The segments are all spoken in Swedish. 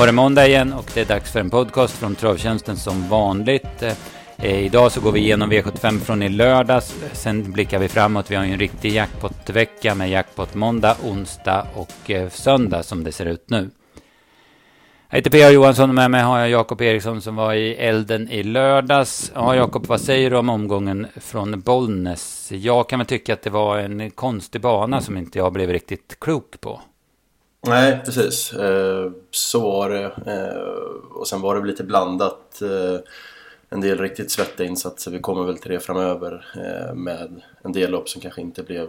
var det måndag igen och det är dags för en podcast från Travtjänsten som vanligt. Eh, eh, idag så går vi igenom V75 från i lördags. Sen blickar vi framåt. Vi har ju en riktig jackpottvecka med jackpot måndag, onsdag och eh, söndag som det ser ut nu. Jag heter P.A. Johansson och med mig har jag Jakob Eriksson som var i elden i lördags. Ja, Jakob, vad säger du om omgången från Bollnäs? Jag kan väl tycka att det var en konstig bana som inte jag blev riktigt klok på. Nej, precis. Eh, så var det. Eh, och sen var det lite blandat. Eh, en del riktigt svettiga insatser. Vi kommer väl till det framöver med en del lopp som kanske inte blev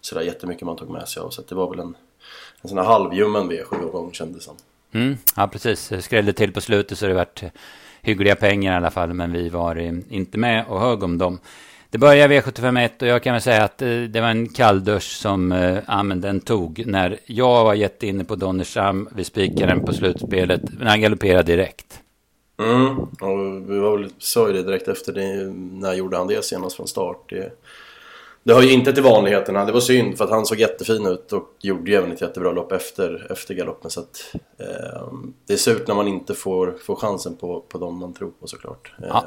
sådär jättemycket man tog med sig av. Så det var väl en, en sån här halvljummen V7-omgång kändes det som. Mm, ja, precis. Det skrällde till på slutet så det vart hyggliga pengar i alla fall. Men vi var inte med och hög om dem. Det började V751 och jag kan väl säga att eh, det var en kalldusch som eh, den tog när jag var jätteinne på Donnersham. Vi spikade den på slutspelet, men han galopperade direkt. Mm, och vi var väl, sa ju det direkt efter det. När gjorde han det senast från start? Det, det har ju inte till vanligheterna. Det var synd för att han såg jättefin ut och gjorde ju även ett jättebra lopp efter, efter galoppen. Så att, eh, det är surt när man inte får, får chansen på, på dem man tror på såklart. Ja.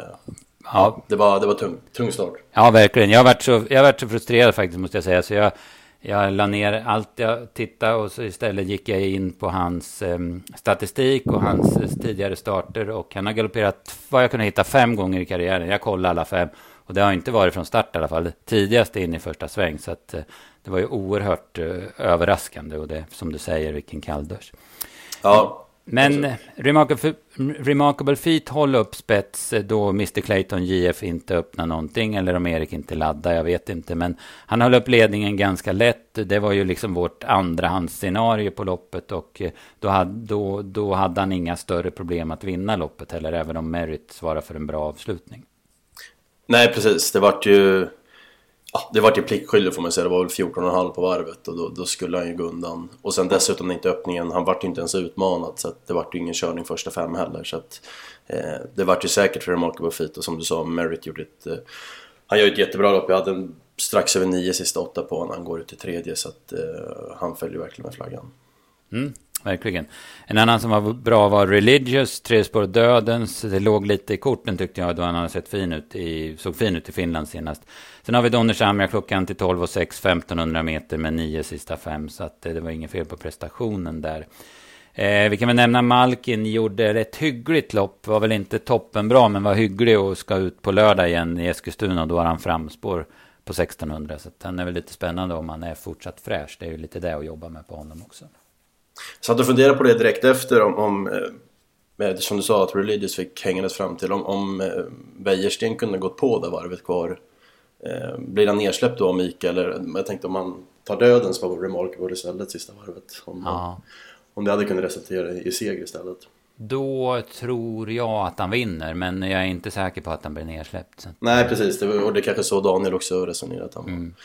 Ja. Det var, det var tung, tung start. Ja, verkligen. Jag har varit så, jag varit så frustrerad faktiskt, måste jag säga. Så jag, jag la ner allt jag tittade och så istället gick jag in på hans eh, statistik och hans eh, tidigare starter. Och han har galopperat vad jag kunde hitta fem gånger i karriären. Jag kollade alla fem. Och det har inte varit från start i alla fall. Tidigast in i första sväng. Så att, eh, det var ju oerhört eh, överraskande. Och det, som du säger, vilken kalldusch. Ja, men remarkable, remarkable Feet håller upp spets då Mr Clayton JF inte öppnar någonting eller om Erik inte laddar, jag vet inte. Men han höll upp ledningen ganska lätt. Det var ju liksom vårt andrahandsscenario på loppet och då hade, då, då hade han inga större problem att vinna loppet heller, även om Merit svarar för en bra avslutning. Nej, precis. Det vart ju ja, det vart ju pliktskyldig får man säga. Det var väl 14,5 på varvet och då, då, skulle han ju gå undan. Och sen dessutom inte öppningen, han vart ju inte ens utmanad så att det vart ju ingen körning första fem heller. Så att, eh, det vart ju säkert för Remarkable Feet och som du sa, Merritt gjorde ett... Eh, han gör ett jättebra lopp. Jag hade en, strax över nio sista åtta på honom. Han går ut till tredje så att eh, han följer verkligen med flaggan. Mm verkligen. En annan som var bra var Religious, Tre spår dödens. Det låg lite i korten tyckte jag då han hade sett fin ut i, såg fin ut i Finland senast. Sen har vi Donnersamia klockan till 12 och 6, 1500 meter med nio sista fem. Så att eh, det var inget fel på prestationen där. Eh, vi kan väl nämna Malkin gjorde ett hyggligt lopp. Var väl inte toppenbra men var hygglig och ska ut på lördag igen i Eskilstuna. Då har han framspår på 1600. Så att han är väl lite spännande om han är fortsatt fräsch. Det är ju lite det att jobba med på honom också. Satt och funderade på det direkt efter om, om eh, som du sa att Religious fick hängandes fram till om, om eh, Wäjersten kunde gått på det varvet kvar eh, blir han nedsläppt då av Mikael eller jag tänkte om man tar döden som var Remarkable istället sista varvet om, ja. om det hade kunnat resultera i seger istället då tror jag att han vinner, men jag är inte säker på att han blir nedsläppt. Nej, precis. Det var, och det är kanske så Daniel också resonerat. Han, mm.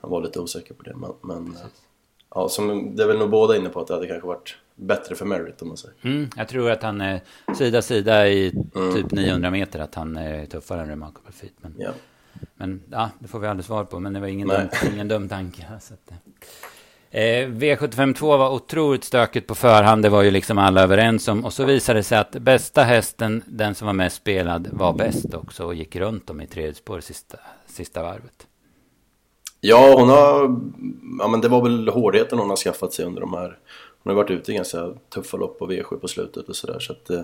han var lite osäker på det. Men, men ja, som, det är väl nog båda inne på att det hade kanske varit bättre för Merritt om man säger. Mm, jag tror att han är sida sida i mm. typ 900 meter, att han är tuffare än Remarkable Feet. Men, ja. men ja, det får vi aldrig svar på, men det var ingen, dum, ingen dum tanke. Så att, eh, V752 var otroligt stökigt på förhand, det var ju liksom alla överens om. Och så visade det sig att bästa hästen, den som var mest spelad, var bäst också och gick runt dem i tredje spår sista, sista varvet. Ja, hon har... Ja, men det var väl hårdheten hon har skaffat sig under de här... Hon har varit ute i ganska tuffa lopp på V7 på slutet och sådär så att... Eh,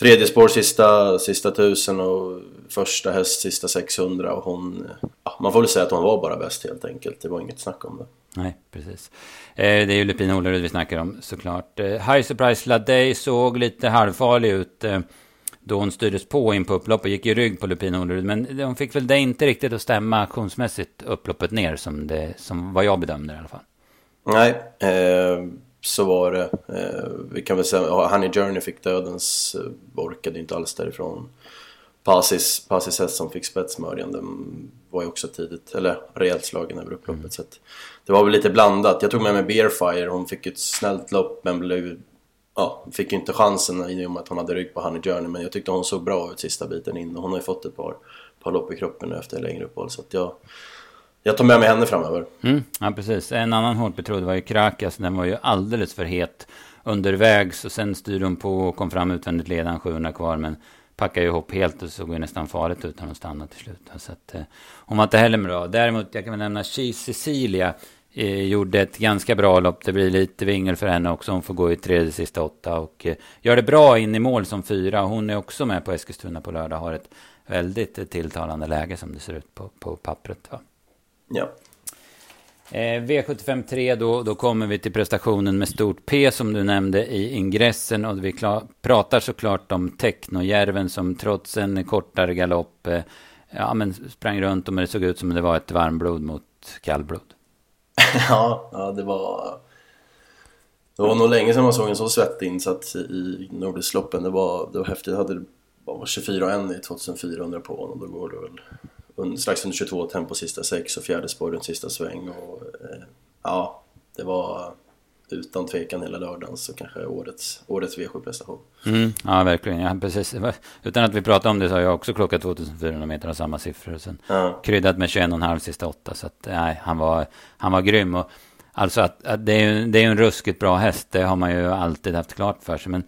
tredje spår sista, sista tusen och första häst sista 600 och hon... Eh, ja, man får väl säga att hon var bara bäst helt enkelt. Det var inget snack om det. Nej, precis. Eh, det är ju Lupin Olerud vi snackar om såklart. Eh, High Surprise Ladej såg lite halvfarlig ut. Eh, då hon styrdes på in på upplopp och gick i rygg på Lupin Olerud. Men hon fick väl det inte riktigt att stämma aktionsmässigt upploppet ner som, det, som vad jag bedömde i alla fall. Nej, eh, så var det. Eh, vi kan väl säga att Honey Journey fick dödens, eh, orkade inte alls därifrån. Passis, Passis häst som fick spetsmörjan, den var ju också tidigt, eller rejält slagen över upploppet. Mm. Så det var väl lite blandat. Jag tog med mig Bearfire, hon fick ett snällt lopp men blev ja, fick ju inte chansen i och med att hon hade rygg på Honey Journey men jag tyckte hon såg bra ut sista biten in och hon har ju fått ett par, par lopp i kroppen nu efter längre uppehåll så att jag jag tar med mig henne framöver. Mm, ja, precis. En annan hårt betrodd var ju Krakas. Den var ju alldeles för het undervägs och sen styrde hon på och kom fram utvändigt ledan 700 kvar. Men packade ju ihop helt och såg ju nästan farligt ut när hon stannade till slut. Så att, eh, hon var inte heller bra. Däremot, jag kan väl nämna Cheese Cecilia. Eh, gjorde ett ganska bra lopp. Det blir lite vingel för henne också. Hon får gå i tredje sista åtta. Och eh, gör det bra in i mål som fyra. Hon är också med på Eskilstuna på lördag. Har ett väldigt tilltalande läge som det ser ut på, på pappret. Va? Ja. Eh, V75 3, då, då kommer vi till prestationen med stort P som du nämnde i ingressen. Och vi pratar såklart om Technojärven som trots en kortare galopp eh, ja, men sprang runt och det såg ut som det var ett varmblod mot kallblod. ja, ja, det var... Det var nog länge sedan man såg en så svettig insats i Nordisloppen. Det var, det var häftigt. Jag hade bara 24 i 2400 på honom. Då går det väl strax under 22 tempo sista sex och fjärde spår runt sista sväng. Och, eh, ja, det var utan tvekan hela lördagen så kanske årets, årets V7-prestation. Mm, ja, verkligen. Ja, precis. Utan att vi pratar om det så har jag också klockat 2400 meter av samma siffror. Och sen ja. kryddat med 21,5 sista åtta. Så att, nej, han var, han var grym. Och, alltså att, att det, är, det är en ruskigt bra häst, det har man ju alltid haft klart för sig. Men,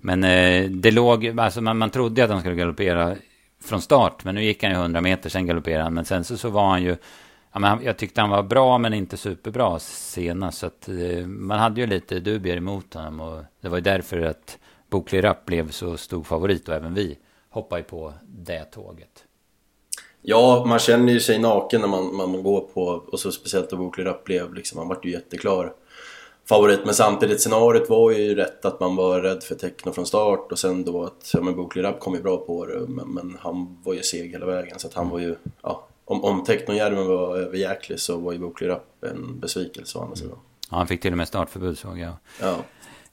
men eh, det låg, alltså man, man trodde att han skulle galoppera från start. Men nu gick han ju 100 meter, sen galopperade han. Men sen så, så var han ju... Ja, men jag tyckte han var bra, men inte superbra senast. Så att, eh, man hade ju lite dubier emot honom. Och det var ju därför att Bokli Rapp blev så stor favorit. Och även vi hoppade ju på det tåget. Ja, man känner ju sig naken när man, man går på... Och så speciellt då Bokli Rapp blev liksom... Han vart ju jätteklar favorit. Men samtidigt, scenariot var ju rätt att man var rädd för Techno från start och sen då att, ja men Rapp kom ju bra på det men, men, han var ju seg hela vägen så att han var ju, ja om, om Techno-järven var överjäklig så var ju Bokli Rapp en besvikelse å andra sidan. Ja, han fick till och med startförbud såg jag. Ja.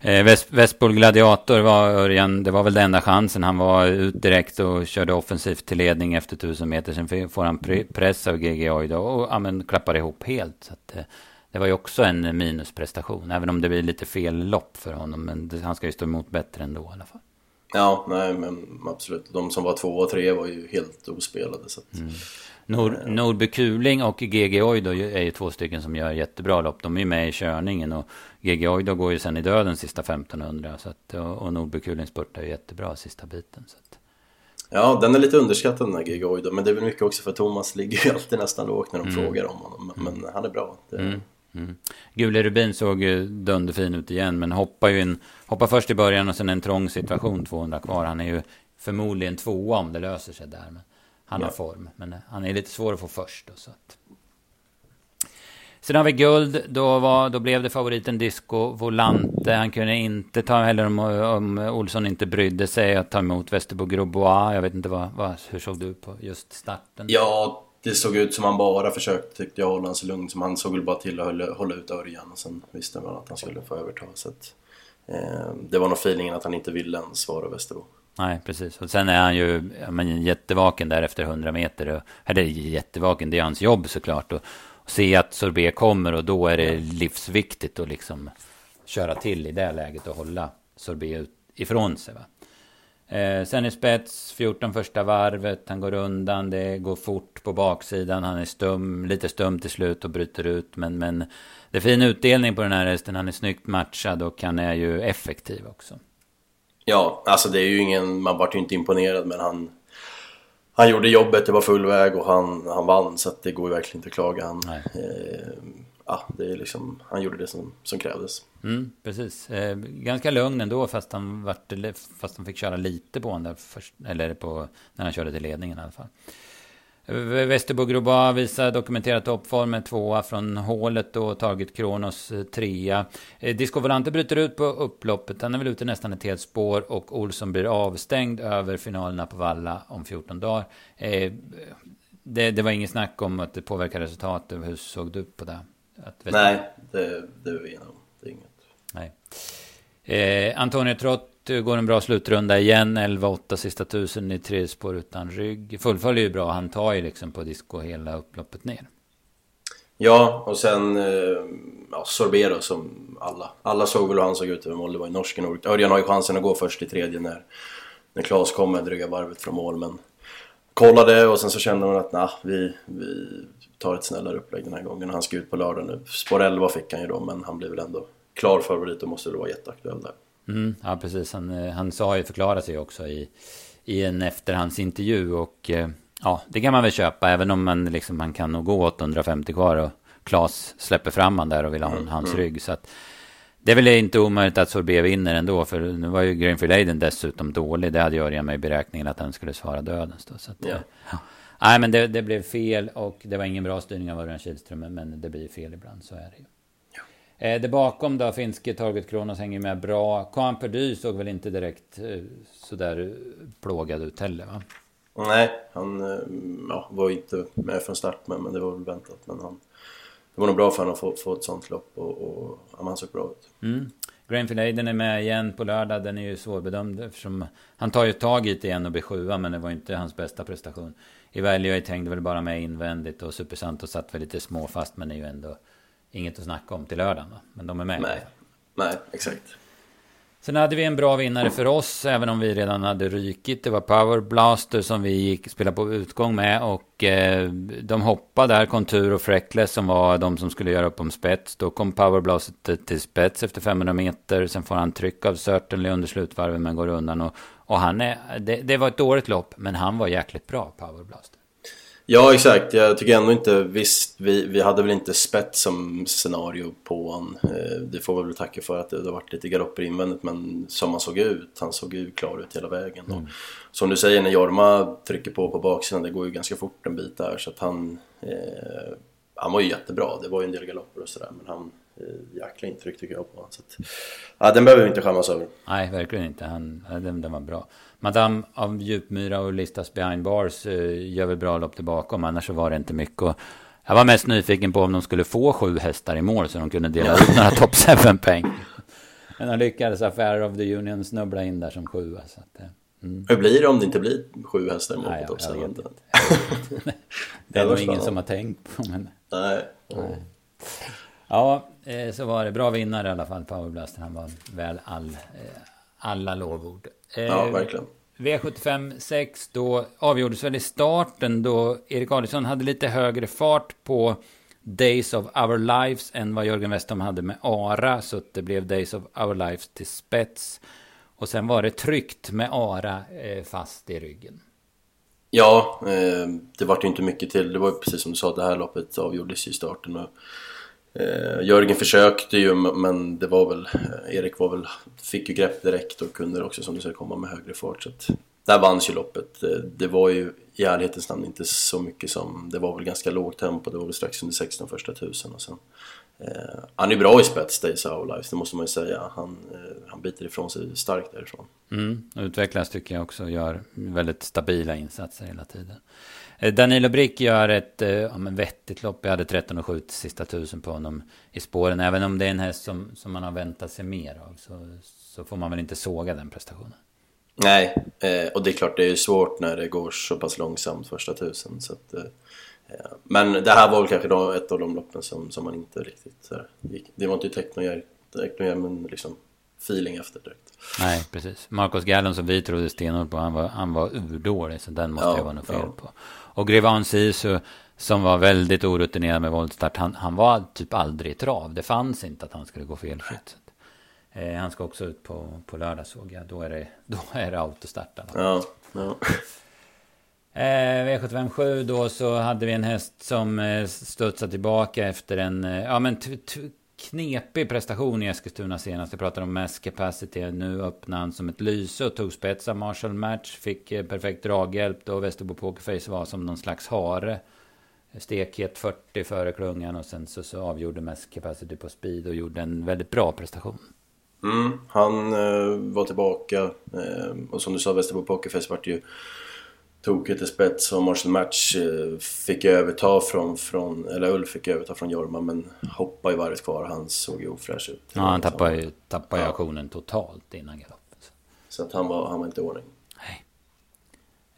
Eh, Västpol Gladiator var Örjan, det var väl den enda chansen. Han var ut direkt och körde offensivt till ledning efter tusen meter. Sen får han press av GG Oida och ja, men, klappar ihop helt. Så att, eh, det var ju också en minusprestation, även om det blir lite fel lopp för honom. Men han ska ju stå emot bättre ändå i alla fall. Ja, nej men absolut. De som var två och tre var ju helt ospelade. Så att, mm. Nord, Nordby Kuling och GG Oido är ju två stycken som gör jättebra lopp. De är ju med i körningen och GG Oido går ju sen i döden sista 1500. Så att, och Nordby Kuling spurtar ju jättebra sista biten. Så att. Ja, den är lite underskattad den här GG Oido. Men det är väl mycket också för Thomas ligger ju alltid nästan lågt när de mm. frågar om honom. Men mm. han är bra. Det, mm. Mm. Gule Rubin såg ju dunderfin ut igen, men hoppar ju in, hoppar först i början och sen en trång situation 200 kvar. Han är ju förmodligen tvåa om det löser sig där. Men han ja. har form, men han är lite svår att få först. Då, så att. Sen har vi guld, då, var, då blev det favoriten Disco Volante. Han kunde inte ta heller om, om Olsson inte brydde sig att ta emot Västerbo Grobois. Jag vet inte vad, vad, hur såg du på just starten? Ja, det såg ut som han bara försökte, tyckte jag, hålla så lugn. Som han såg väl bara till att hålla, hålla ut Örjan och sen visste man att han skulle få överta. Så att, eh, det var nog feelingen att han inte ville ens svara Västerbo. Nej, precis. Och sen är han ju men, jättevaken där efter 100 meter. eller jättevaken, det är hans jobb såklart. Och, och se att Sorbet kommer och då är det livsviktigt att liksom köra till i det läget och hålla Sorbet ifrån sig. Va? Eh, sen är spets, 14 första varvet, han går undan, det går fort på baksidan, han är stum, lite stum till slut och bryter ut. Men, men det är fin utdelning på den här hästen, han är snyggt matchad och han är ju effektiv också. Ja, alltså det är ju ingen, man vart ju inte imponerad men han han gjorde jobbet, det var full väg och han, han vann så att det går ju verkligen inte att klaga. Han, eh, ja, det är liksom, han gjorde det som, som krävdes. Mm, precis. Eh, ganska lugn ändå fast han, vart, fast han fick köra lite på honom först, eller på, när han körde till ledningen i alla fall. Västerbo Groba visar dokumenterat toppform med tvåa från hålet och tagit Kronos eh, trea. Eh, Disco Volante bryter ut på upploppet. Han är väl ute nästan ett helt spår och Olsson blir avstängd över finalerna på Valla om 14 dagar. Eh, det, det var inget snack om att det påverkar resultatet. Hur såg du på det? Nej, det, det är inget. Nej. Eh, Antonio Trott går en bra slutrunda igen. 11-8 sista tusen i tre spår utan rygg. Fullföljer ju bra. Han tar ju liksom på disco hela upploppet ner. Ja, och sen eh, ja, Sorbero som alla. Alla såg väl hur han såg ut över mål. Det var ju norsken. Örjan har ju chansen att gå först i tredje när, när Klas kommer dryga varvet från mål. Men kollade och sen så kände man att nah, vi, vi tar ett snällare upplägg den här gången. Han ska ut på lördag nu. Spår 11 fick han ju då, men han blev väl ändå klar favorit och måste då vara jätteaktuell där. Mm, ja, precis. Han, eh, han sa ju förklara sig också i, i en efterhandsintervju. Och eh, ja, det kan man väl köpa. Även om man, liksom, man kan nog gå 850 kvar. Och Klas släpper fram han där och vill ha mm, hans mm. rygg. Så att, det är väl inte omöjligt att Sorbet vinner ändå. För nu var ju Greenfield Aiden dessutom dålig. Det hade Örjan med i beräkningen att han skulle svara dödens. Då, så att, ja. ja. Nej, men det, det, blev fel och det var ingen bra styrning av Örjan Kihlström. Men det blir fel ibland, så är det ju. Eh, det bakom då, finske Torget Kronos hänger med bra. Caen Perdy såg väl inte direkt eh, sådär plågad ut heller va? Nej, han eh, ja, var inte med från start men, men det var väl väntat. Men han, det var nog bra för honom att få, få ett sånt lopp och, och han såg bra ut. Mm. Grainfield Aiden är med igen på lördag. Den är ju svårbedömd eftersom han tar ju tag i det igen och blir sjua men det var inte hans bästa prestation. I Evaluate hängde väl bara med invändigt och Super Santos satt väl lite småfast men är ju ändå inget att snacka om till lördagen. Va? Men de är med. Nej, Nej exakt. Sen hade vi en bra vinnare för oss, även om vi redan hade rykit. Det var Power Blaster som vi gick spela på utgång med. Och eh, de hoppade där, Kontur och Freckless som var de som skulle göra upp om spets. Då kom Power Blaster till spets efter 500 meter. Sen får han tryck av Certainly under slutvarven men går undan. Och, och han är, det, det, var ett dåligt lopp, men han var jäkligt bra, Power Blaster. Ja exakt, jag tycker ändå inte, visst vi, vi hade väl inte spets som scenario på honom. Eh, det får vi väl tacka för att det, har varit lite galopper invändigt men som han såg ut, han såg ju klar ut hela vägen. Mm. som du säger när Jorma trycker på på baksidan, det går ju ganska fort en bit där så att han eh, Han var ju jättebra, det var ju en del galopper och sådär men han eh, Jäkla intryck tycker jag på honom. Så att, ja, den behöver vi inte skämmas över. Nej, verkligen inte. Han, den, den var bra. Madame av Djupmyra och Listas Behind Bars eh, gör väl bra lopp tillbaka. Om annars så var det inte mycket. Och jag var mest nyfiken på om de skulle få sju hästar i mål så de kunde dela ut några top 7-peng. Men de lyckades Affair of the Union snubbla in där som sjua. Så att, eh, mm. Hur blir det om det inte blir sju hästar i mål på top 7? Det är nog ingen som har tänkt på. Men... Nej. Nej. Ja, eh, så var det. Bra vinnare i alla fall, Powerblaster. Han var väl all, alla lovord. Ja, eh, verkligen. V75 6 då avgjordes väl i starten då Erik Adielsson hade lite högre fart på Days of Our Lives än vad Jörgen Westholm hade med Ara. Så det blev Days of Our Lives till spets. Och sen var det tryckt med Ara eh, fast i ryggen. Ja, eh, det var ju inte mycket till. Det var precis som du sa, det här loppet avgjordes i starten. Och Eh, Jörgen försökte ju men det var väl eh, Erik var väl, fick ju grepp direkt och kunde också som du säger komma med högre fart så att där vanns ju loppet. Eh, det var ju i ärlighetens namn inte så mycket som, det var väl ganska lågt tempo, det var väl strax under 16 första tusen och sen eh, Han är bra i spets, Days Our Lives, det måste man ju säga. Han, eh, han biter ifrån sig starkt därifrån. Mm, utvecklas tycker jag också, gör väldigt stabila insatser hela tiden. Eh, Danilo Brick gör ett eh, ja, men vettigt lopp. Jag hade 13 och 7 sista tusen på honom i spåren. Även om det är en häst som, som man har väntat sig mer av så, så får man väl inte såga den prestationen. Nej, eh, och det är klart det är svårt när det går så pass långsamt första tusen. Så att, men det här var väl kanske då ett av de loppen som, som man inte riktigt... Så gick. Det var inte teknohjälmen liksom feeling efter direkt. Nej, precis. Marcus Gallon som vi trodde stenhårt på, han var, han var urdålig. Så den måste ja, jag vara något fel ja. på. Och Grevan Sisu som var väldigt orutinerad med voltstart. Han, han var typ aldrig i trav. Det fanns inte att han skulle gå felfritt. Eh, han ska också ut på, på lördag såg jag. Då är det, då är det autostart. Ja, ja. Eh, V757 då så hade vi en häst som eh, studsade tillbaka efter en, eh, ja men knepig prestation i Eskilstuna senast. Jag pratade om mass capacity. Nu öppnade han som ett lyse och tog spets av Marshall Match. Fick eh, perfekt draghjälp då. Västerbo Pokerface var som någon slags hare. Stekhet 40 före klungan och sen så, så avgjorde mass capacity på speed och gjorde en väldigt bra prestation. Mm, han eh, var tillbaka eh, och som du sa Västerbo Pokerface vart ju tokigt till spets och Marshall Match eh, fick överta från, från, eller Ulf fick överta från Jorma men hoppade i varvet kvar. Han såg ju ofräsch ut. Ja, han tappade ju tappade ja. aktionen totalt innan galoppen. Så att han var, han var inte i ordning. Nej.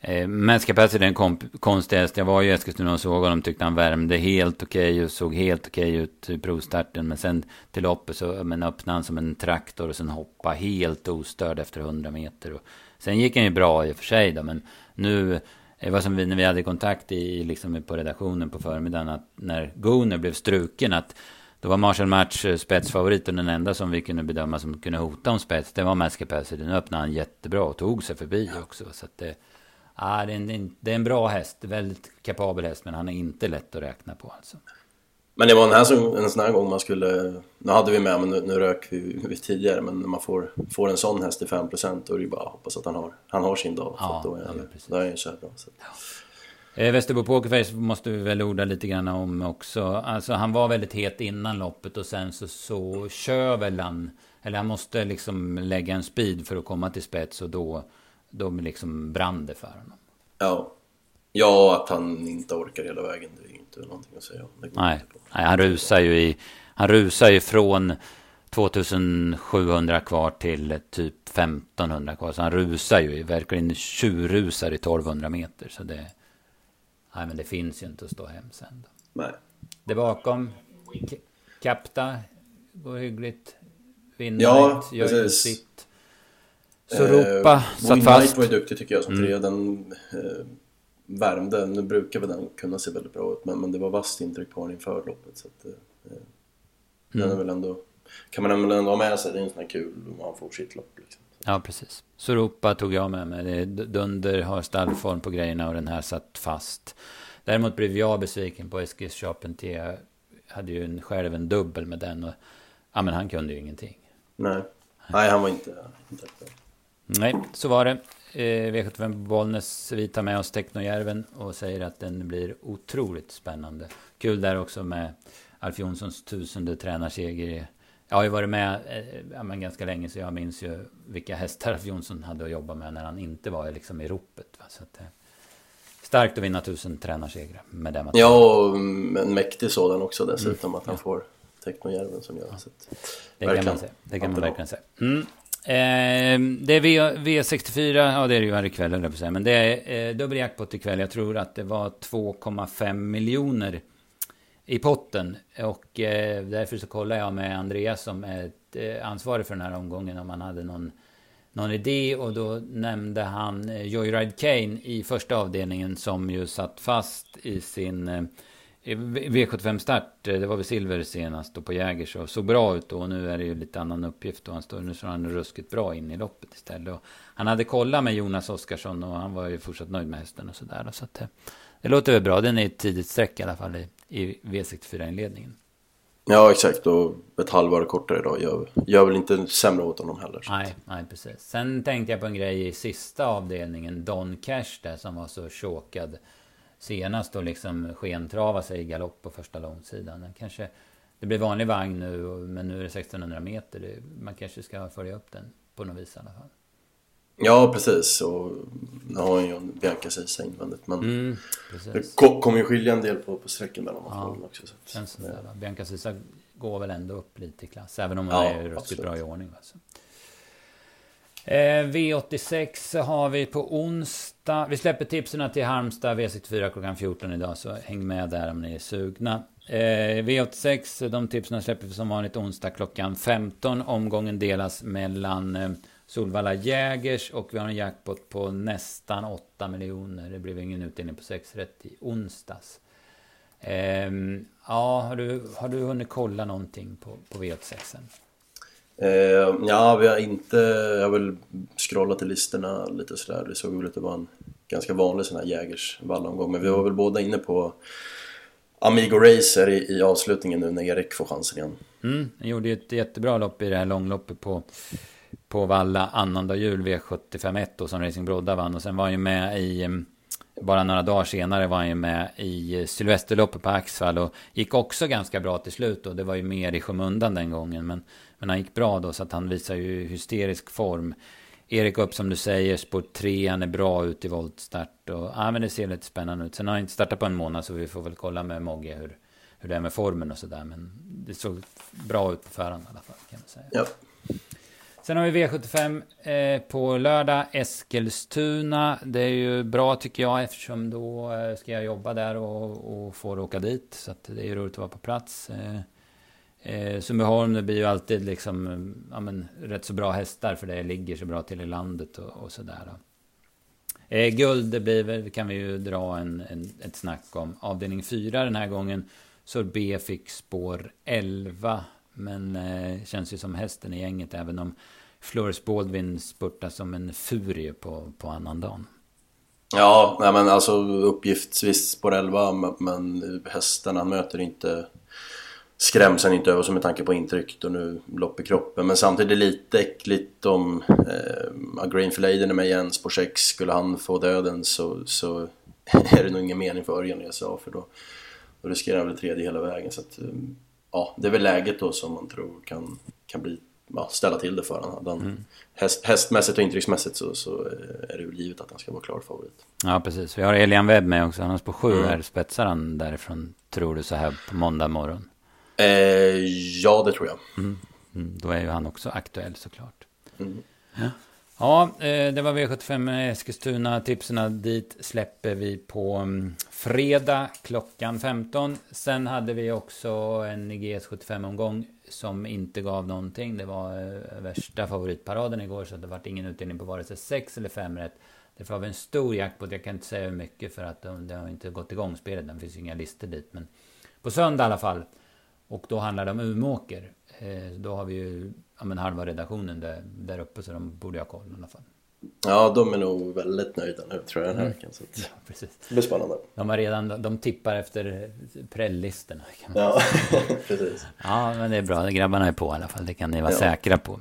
Eh, Pass är den konstigaste. Jag var ju i Eskilstuna och såg honom. Tyckte han värmde helt okej okay och såg helt okej okay ut i provstarten. Men sen till loppet så men öppnade han som en traktor och sen hoppade helt ostörd efter 100 meter. Och sen gick han ju bra i och för sig då, men nu, det var som vi, när vi hade kontakt i, liksom på redaktionen på förmiddagen, att när Goner blev struken, att Då var Marshall Match eh, spetsfavorit och den enda som vi kunde bedöma som kunde hota om spets, det var Capacity. Nu öppnade han jättebra och tog sig förbi också. Så att det, ja, det, är en, det är en bra häst, väldigt kapabel häst, men han är inte lätt att räkna på alltså. Men det var en, här, en sån här gång man skulle, nu hade vi med, men nu, nu rök vi, vi tidigare, men när man får, får en sån häst i 5% då är det ju bara att hoppas att han har, han har sin dag. Ja, då är, ja, då är han så bra. Så. Ja. Eh, Västerbo Pokerface måste vi väl orda lite grann om också. Alltså han var väldigt het innan loppet och sen så, så kör väl han. Eller han måste liksom lägga en speed för att komma till spets och då, då liksom brann det för honom. Ja. Ja, att han inte orkar hela vägen, det är inte någonting att säga om. Nej. Nej, han rusar ju i, han rusar ju från 2700 kvar till typ 1500 kvar. Så han rusar ju, verkligen tjurrusar i 1200 meter. Så det, Nej, men det finns ju inte att stå hem sen. Då. Nej. Det bakom. Kapta. Går hyggligt. Vinner ja, gör precis. sitt. Sorupa eh, satt fast. var ju duktig tycker jag som mm. trea. Den eh, värmde. Nu brukar väl den kunna se väldigt bra ut. Men, men det var vasst intryck på den inför loppet. Så att, eh, mm. Den är väl ändå... Kan man väl ändå ha med sig. Det är en sån här kul om man får sitt lopp. Liksom. Ja, precis. Sorupa tog jag med mig. Dunder har stallform på grejerna och den här satt fast. Däremot blev jag besviken på Eskils Charpentier. Hade ju en, själv en dubbel med den. Och, ja, men han kunde ju ingenting. Nej, Nej han var inte... inte Nej, så var det. Eh, V75 Bollnäs, vi tar med oss Technojärven och säger att den blir otroligt spännande. Kul där också med Alf Jonssons tusende tränarseger jag har ju varit med eh, ja, men ganska länge så jag minns ju vilka hästar Jonsson hade att jobba med när han inte var liksom i ropet. Va? Så att, eh, starkt att vinna tusen tränarsegrar med det Ja, och en mäktig sådan också dessutom mm. att han ja. får Technojärven som gör. Ja. Så att, det kan man säga. Det kan man verkligen säga. Mm. Eh, det är v, V64, ja det är det ju här ikväll, eller säga. Men det är eh, dubbel jackpot ikväll. Jag tror att det var 2,5 miljoner i potten. Och eh, därför så kollar jag med Andreas som är eh, ansvarig för den här omgången om han hade någon, någon idé. Och då nämnde han eh, Joyride Kane i första avdelningen som ju satt fast i sin eh, eh, V75-start. Det var väl silver senast då på Jägers och såg bra ut då. Och nu är det ju lite annan uppgift och han står, nu står han ruskigt bra in i loppet istället. Och han hade kollat med Jonas Oskarsson och han var ju fortsatt nöjd med hästen och sådär. Så att, eh, det låter väl bra. Den är ett tidigt streck i alla fall i, i V64-inledningen. Ja, exakt. Och ett halvår kortare idag gör, gör väl inte sämre åt honom heller. Nej, nej, precis. Sen tänkte jag på en grej i sista avdelningen. Don Cash där som var så chokad senast och liksom skentrava sig i galopp på första långsidan. Kanske, det blir vanlig vagn nu, men nu är det 1600 meter. Man kanske ska följa upp den på något vis i alla fall. Ja, precis. Och nu har ju Bianca Ceesay invändigt. Men mm, det kommer ju skilja en del på, på sträcken mellan ja, också. Så det ja. Bianca Ceesay går väl ändå upp lite i klass. Även om hon ja, är ruskigt bra i ordning. Alltså. Eh, V86 har vi på onsdag. Vi släpper tipsen till Halmstad V64 klockan 14 idag. Så häng med där om ni är sugna. Eh, V86, de tipsen släpper vi som vanligt onsdag klockan 15. Omgången delas mellan eh, Solvalla Jägers och vi har en jackpot på nästan 8 miljoner. Det blev ingen utdelning på 6 rätt i onsdags. Ehm, ja, har du, har du hunnit kolla någonting på, på V86? Eh, ja, vi har inte... Jag har väl scrollat i listorna lite sådär. Det såg väl ut att vara en ganska vanlig sån här Jägers vallomgång. Men vi var väl båda inne på Amigo Racer i, i avslutningen nu när Erik får chansen igen. Mm, han gjorde ju ett jättebra lopp i det här långloppet på på Valla annandag jul V751 då som Racing Brodda vann. Och sen var han ju med i, bara några dagar senare var han ju med i Sylvesterloppet på Axvall och gick också ganska bra till slut och det var ju mer i skymundan den gången. Men, men han gick bra då så att han visar ju hysterisk form. Erik upp som du säger, spår 3, han är bra ut i voltstart och ja men det ser lite spännande ut. Sen har han inte startat på en månad så vi får väl kolla med Mogge hur, hur det är med formen och sådär. Men det såg bra ut på förhand i alla fall kan man säga. Ja. Sen har vi V75 eh, på lördag, Eskilstuna. Det är ju bra tycker jag eftersom då eh, ska jag jobba där och, och får åka dit. Så det är ju roligt att vara på plats. Eh, eh, Sundbyholm, det blir ju alltid liksom, ja, men, rätt så bra hästar för det ligger så bra till i landet och, och sådär. Eh, guld, det blir väl, kan vi ju dra en, en, ett snack om. Avdelning 4 den här gången Sorbet fick spår 11. Men eh, känns ju som hästen i gänget även om Flores Baldwin spurtar som en furie på, på annandagen. Ja, nej men alltså uppgiftsvis spår 11 men hästen han möter inte skrämseln inte över som med tanke på intrycket och nu lopp i kroppen. Men samtidigt lite äckligt om eh, Greenfield Aiden är med igen, spår 6, skulle han få döden så, så är det nog ingen mening för Örjan i sa för då, då riskerar han väl tredje hela vägen. Så att, eh, ja, det är väl läget då som man tror kan, kan bli, ja, ställa till det för honom. Mm. Häst, hästmässigt och intrycksmässigt så, så är det väl givet att han ska vara klar favorit. Ja, precis. Vi har Elian Webb med också. Han har på sju mm. här. Spetsar han därifrån, tror du, så här på måndag morgon? Eh, ja, det tror jag. Mm. Mm, då är ju han också aktuell såklart. Mm. Ja ja, eh, det var V75 Eskilstuna. Tipsen dit släpper vi på mm, fredag klockan 15. Sen hade vi också en GS75 omgång som inte gav någonting. Det var eh, värsta favoritparaden igår så det var ingen utdelning på vare sig 6 eller 5 rätt. Därför har vi en stor jackpot. Jag kan inte säga hur mycket för att eh, det har inte gått igång spelet. Det finns inga listor dit. Men på söndag i alla fall och då handlar det om Umåker. Eh, då har vi ju ja, men halva redaktionen där, där uppe så de borde ha koll i alla fall. Ja, de är nog väldigt nöjda nu tror jag den här mm. veckan. Så ja, precis. Det blir spännande. De, har redan, de tippar efter prällistorna. Ja, precis. Ja, men det är bra. Grabbarna är på i alla fall. Det kan ni vara ja. säkra på.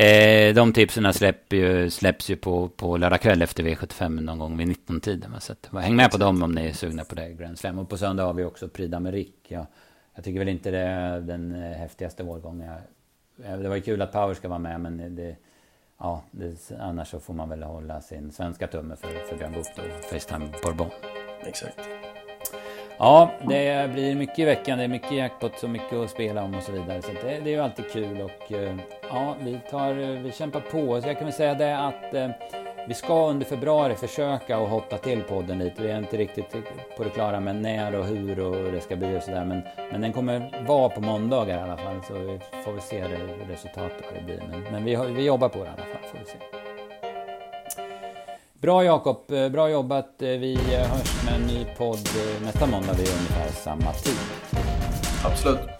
Eh, de tipsen ju, släpps ju på, på lördag kväll efter V75 någon gång vid 19-tiden. Så att, häng med på dem om ni är sugna på det. Grand Slam. Och på söndag har vi också Prix Rick. Ja, jag tycker väl inte det är den eh, häftigaste årgången. Det var ju kul att Power ska vara med men det, ja, det, annars så får man väl hålla sin svenska tumme för, för Björn Goop och Facetime Bourbon. Exakt. Ja, det blir mycket i veckan. Det är mycket jackpot och mycket att spela om och så vidare. Så det, det är ju alltid kul och eh, ja, vi, tar, vi kämpar på. Så jag kan väl säga det att eh, vi ska under februari försöka att hotta till podden lite. Vi är inte riktigt på det klara med när och hur och det ska bli och sådär. Men, men den kommer vara på måndagar i alla fall. Så vi får vi se det, resultatet vad det blir. Men, men vi, vi jobbar på det i alla fall. Får vi se. Bra Jakob, eh, bra jobbat. Eh, vi eh, hörs med en ny podd nästa måndag vid ungefär samma tid. Absolut.